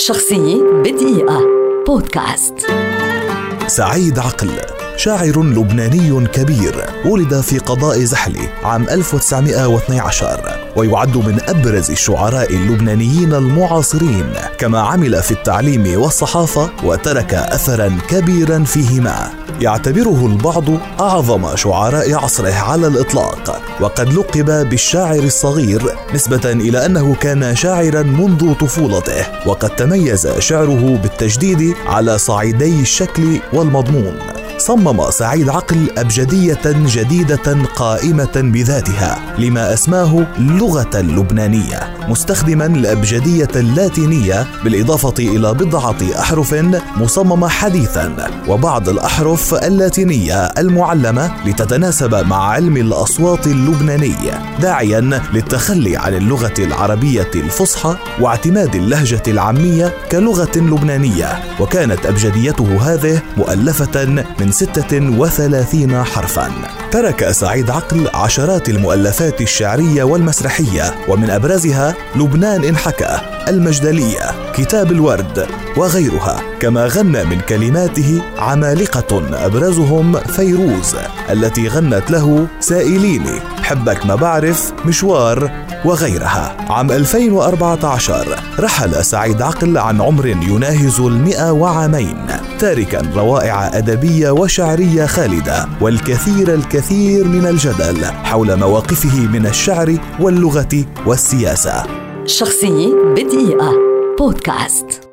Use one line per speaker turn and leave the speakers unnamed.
شخصية بدقيقة. بودكاست.
سعيد عقل شاعر لبناني كبير ولد في قضاء زحلي عام 1912 ويعد من أبرز الشعراء اللبنانيين المعاصرين كما عمل في التعليم والصحافة وترك اثرا كبيرا فيهما. يعتبره البعض أعظم شعراء عصره على الإطلاق. وقد لقب بالشاعر الصغير نسبة إلى أنه كان شاعرا منذ طفولته وقد تميز شعره بالتجديد على صعيدي الشكل والمضمون. صمم سعيد عقل أبجدية جديدة قائمة بذاتها لما أسماه اللغة اللبنانية مستخدما الأبجدية اللاتينية بالإضافة إلى بضعة أحرف مصممة حديثا وبعض الأحرف اللاتينية المعلمة لتتناسب مع علم الأصوات اللبناني داعيا للتخلي عن اللغة العربية الفصحى واعتماد اللهجة العامية كلغة لبنانية. وكانت أبجديته هذه مؤلفة من من 36 حرفا. ترك سعيد عقل عشرات المؤلفات الشعرية والمسرحية ومن أبرزها لبنان انحكى المجدلية كتاب الورد وغيرها. كما غنى من كلماته عمالقة أبرزهم فيروز التي غنت له سائليني. حبك ما بعرف مشوار وغيرها. عام 2014 رحل سعيد عقل عن عمر يناهز المئة وعامين تاركا روائع أدبية وشعرية خالدة والكثير الكثير من الجدل حول مواقفه من الشعر واللغة والسياسة.
شخصية بدقيقة. بودكاست.